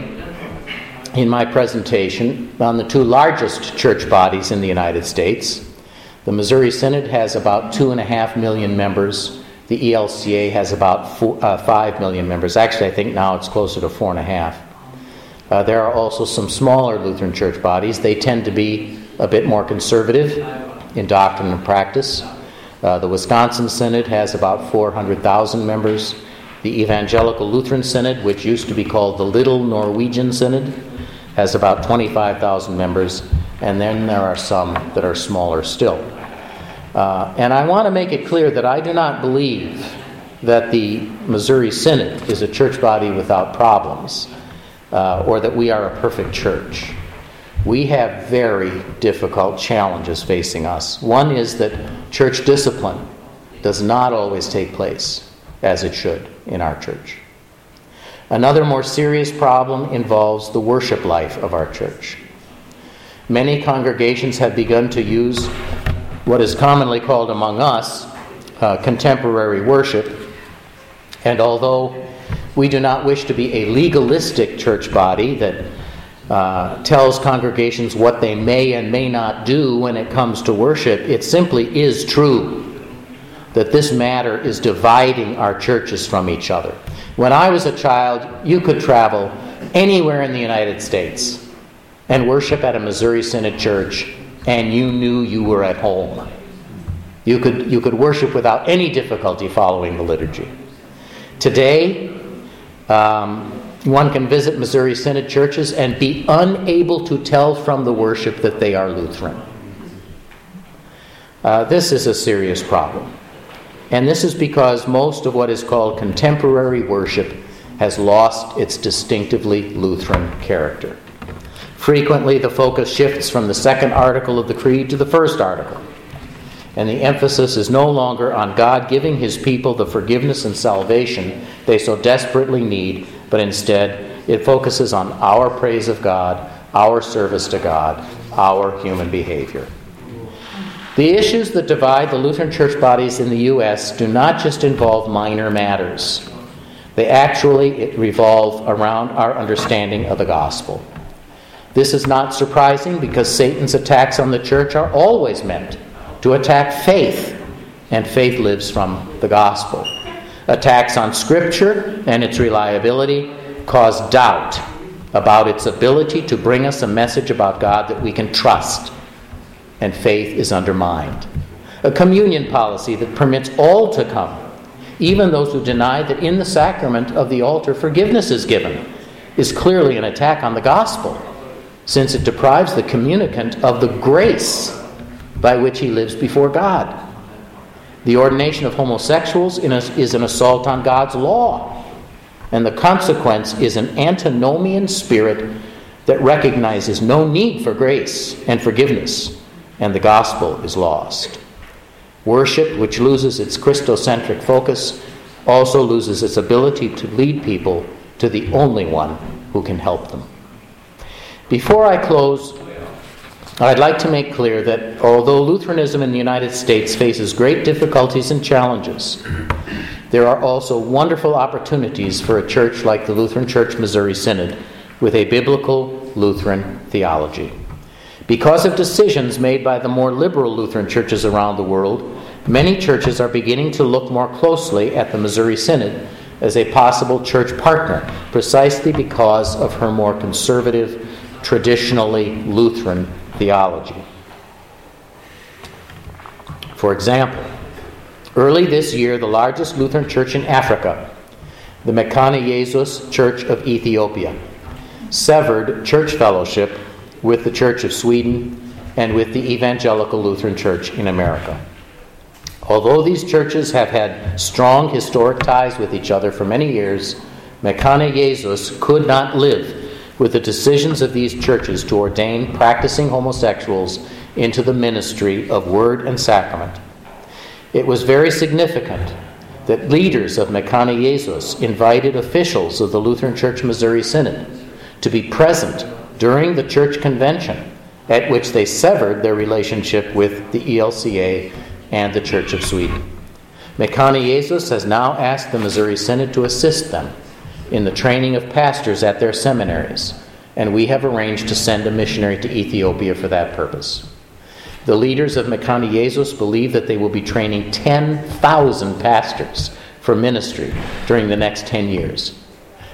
in my presentation on the two largest church bodies in the United States. The Missouri Synod has about two and a half million members the ELCA has about four, uh, 5 million members. Actually, I think now it's closer to 4.5. Uh, there are also some smaller Lutheran church bodies. They tend to be a bit more conservative in doctrine and practice. Uh, the Wisconsin Synod has about 400,000 members. The Evangelical Lutheran Synod, which used to be called the Little Norwegian Synod, has about 25,000 members. And then there are some that are smaller still. Uh, and I want to make it clear that I do not believe that the Missouri Synod is a church body without problems uh, or that we are a perfect church. We have very difficult challenges facing us. One is that church discipline does not always take place as it should in our church. Another more serious problem involves the worship life of our church. Many congregations have begun to use what is commonly called among us uh, contemporary worship And although we do not wish to be a legalistic church body that uh, tells congregations what they may and may not do when it comes to worship, it simply is true that this matter is dividing our churches from each other. When I was a child, you could travel anywhere in the United States and worship at a Missouri Synod church, and you knew you were at home. You could, you could worship without any difficulty following the liturgy. Today, um, one can visit Missouri Synod churches and be unable to tell from the worship that they are Lutheran. Uh, this is a serious problem. And this is because most of what is called contemporary worship has lost its distinctively Lutheran character. Frequently, the focus shifts from the second article of the Creed to the first article, and the emphasis is no longer on God giving His people the forgiveness and salvation they so desperately need, but instead it focuses on our praise of God, our service to God, our human behavior. The issues that divide the Lutheran church bodies in the U.S. do not just involve minor matters. They actually revolve around our understanding of the gospel. This is not surprising because Satan's attacks on the church are always meant to attack faith, and faith lives from the gospel. Attacks on Scripture and its reliability cause doubt about its ability to bring us a message about God that we can trust and faith is undermined. A communion policy that permits all to come, even those who deny that in the sacrament of the altar forgiveness is given, is clearly an attack on the gospel, since it deprives the communicant of the grace by which he lives before God. The ordination of homosexuals is an assault on God's law, and the consequence is an antinomian spirit that recognizes no need for grace and forgiveness and the gospel is lost. Worship, which loses its Christocentric focus, also loses its ability to lead people to the only one who can help them. Before I close, I'd like to make clear that although Lutheranism in the United States faces great difficulties and challenges, there are also wonderful opportunities for a church like the Lutheran Church Missouri Synod with a biblical Lutheran theology. Because of decisions made by the more liberal Lutheran churches around the world, many churches are beginning to look more closely at the Missouri Synod as a possible church partner, precisely because of her more conservative, traditionally Lutheran theology. For example, early this year, the largest Lutheran church in Africa, the Mekane Yesus Church of Ethiopia, severed church fellowship with the Church of Sweden and with the Evangelical Lutheran Church in America. Although these churches have had strong historic ties with each other for many years, Mekane Yesus could not live with the decisions of these churches to ordain practicing homosexuals into the ministry of word and sacrament. It was very significant that leaders of Mekane Yesus invited officials of the Lutheran Church Missouri Synod to be present during the church convention at which they severed their relationship with the ELCA and the Church of Sweden. Mekane Yesus has now asked the Missouri Synod to assist them in the training of pastors at their seminaries, and we have arranged to send a missionary to Ethiopia for that purpose. The leaders of Mekane Yesus believe that they will be training 10,000 pastors for ministry during the next 10 years.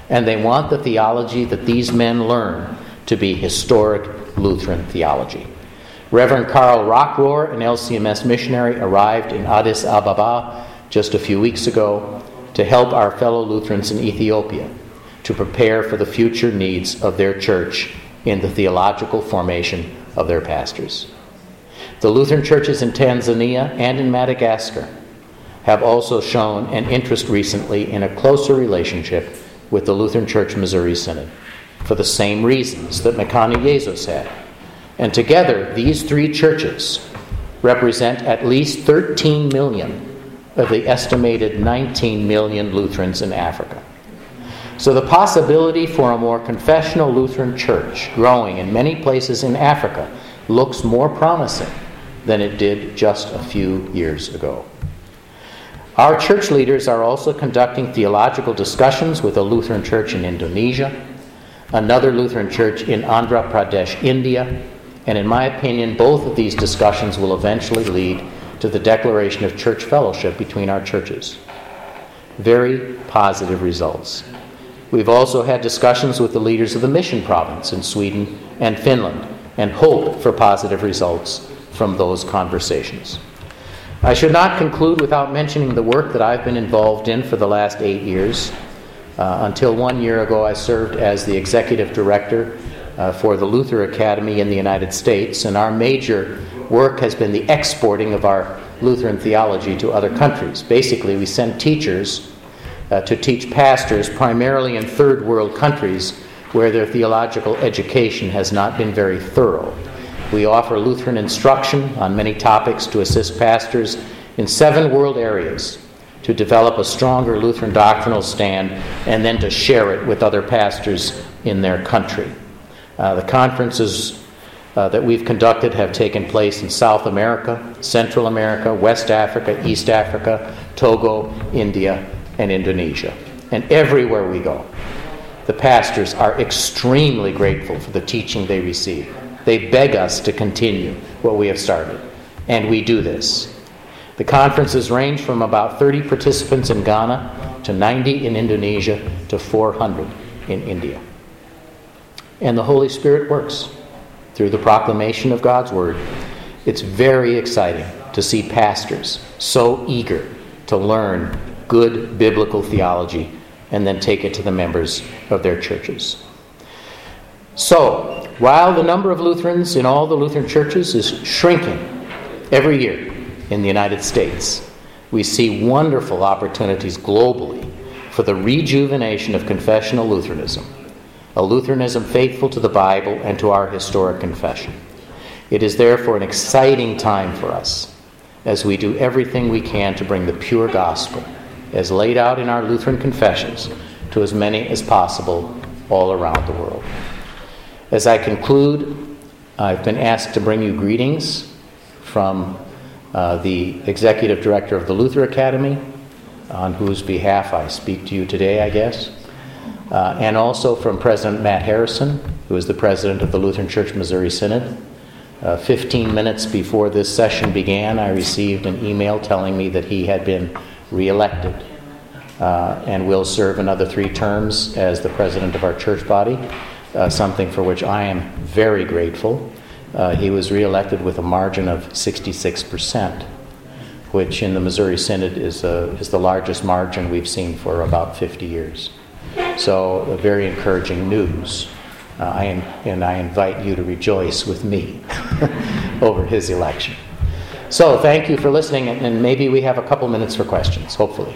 And they want the theology that these men learn to be historic Lutheran theology. Reverend Carl Rockrohr, an LCMS missionary, arrived in Addis Ababa just a few weeks ago to help our fellow Lutherans in Ethiopia to prepare for the future needs of their church in the theological formation of their pastors. The Lutheran churches in Tanzania and in Madagascar have also shown an interest recently in a closer relationship with the Lutheran Church Missouri Synod for the same reasons that Mekane Yesus had. And together, these three churches represent at least 13 million of the estimated 19 million Lutherans in Africa. So the possibility for a more confessional Lutheran church growing in many places in Africa looks more promising than it did just a few years ago. Our church leaders are also conducting theological discussions with a Lutheran church in Indonesia, another Lutheran church in Andhra Pradesh, India, and in my opinion, both of these discussions will eventually lead to the declaration of church fellowship between our churches. Very positive results. We've also had discussions with the leaders of the mission province in Sweden and Finland and hope for positive results from those conversations. I should not conclude without mentioning the work that I've been involved in for the last eight years. Uh, until one year ago, I served as the executive director uh, for the Luther Academy in the United States, and our major work has been the exporting of our Lutheran theology to other countries. Basically, we send teachers uh, to teach pastors primarily in third world countries where their theological education has not been very thorough. We offer Lutheran instruction on many topics to assist pastors in seven world areas to develop a stronger Lutheran doctrinal stand and then to share it with other pastors in their country. Uh, the conferences uh, that we've conducted have taken place in South America, Central America, West Africa, East Africa, Togo, India, and Indonesia. And everywhere we go, the pastors are extremely grateful for the teaching they receive. They beg us to continue what we have started, and we do this. The conferences range from about 30 participants in Ghana to 90 in Indonesia to 400 in India. And the Holy Spirit works through the proclamation of God's Word. It's very exciting to see pastors so eager to learn good biblical theology and then take it to the members of their churches. So, while the number of Lutherans in all the Lutheran churches is shrinking every year in the United States, we see wonderful opportunities globally for the rejuvenation of confessional Lutheranism, a Lutheranism faithful to the Bible and to our historic confession. It is therefore an exciting time for us as we do everything we can to bring the pure gospel, as laid out in our Lutheran confessions, to as many as possible all around the world. As I conclude, I've been asked to bring you greetings from uh, the executive director of the Luther Academy, on whose behalf I speak to you today, I guess, uh, and also from President Matt Harrison, who is the president of the Lutheran Church Missouri Synod. Uh, 15 minutes before this session began, I received an email telling me that he had been reelected uh, and will serve another three terms as the president of our church body uh, something for which I am very grateful. Uh, he was reelected with a margin of 66%, which in the Missouri Synod is, uh, is the largest margin we've seen for about 50 years. So, very encouraging news. Uh, I am, and I invite you to rejoice with me over his election. So, thank you for listening, and maybe we have a couple minutes for questions, hopefully.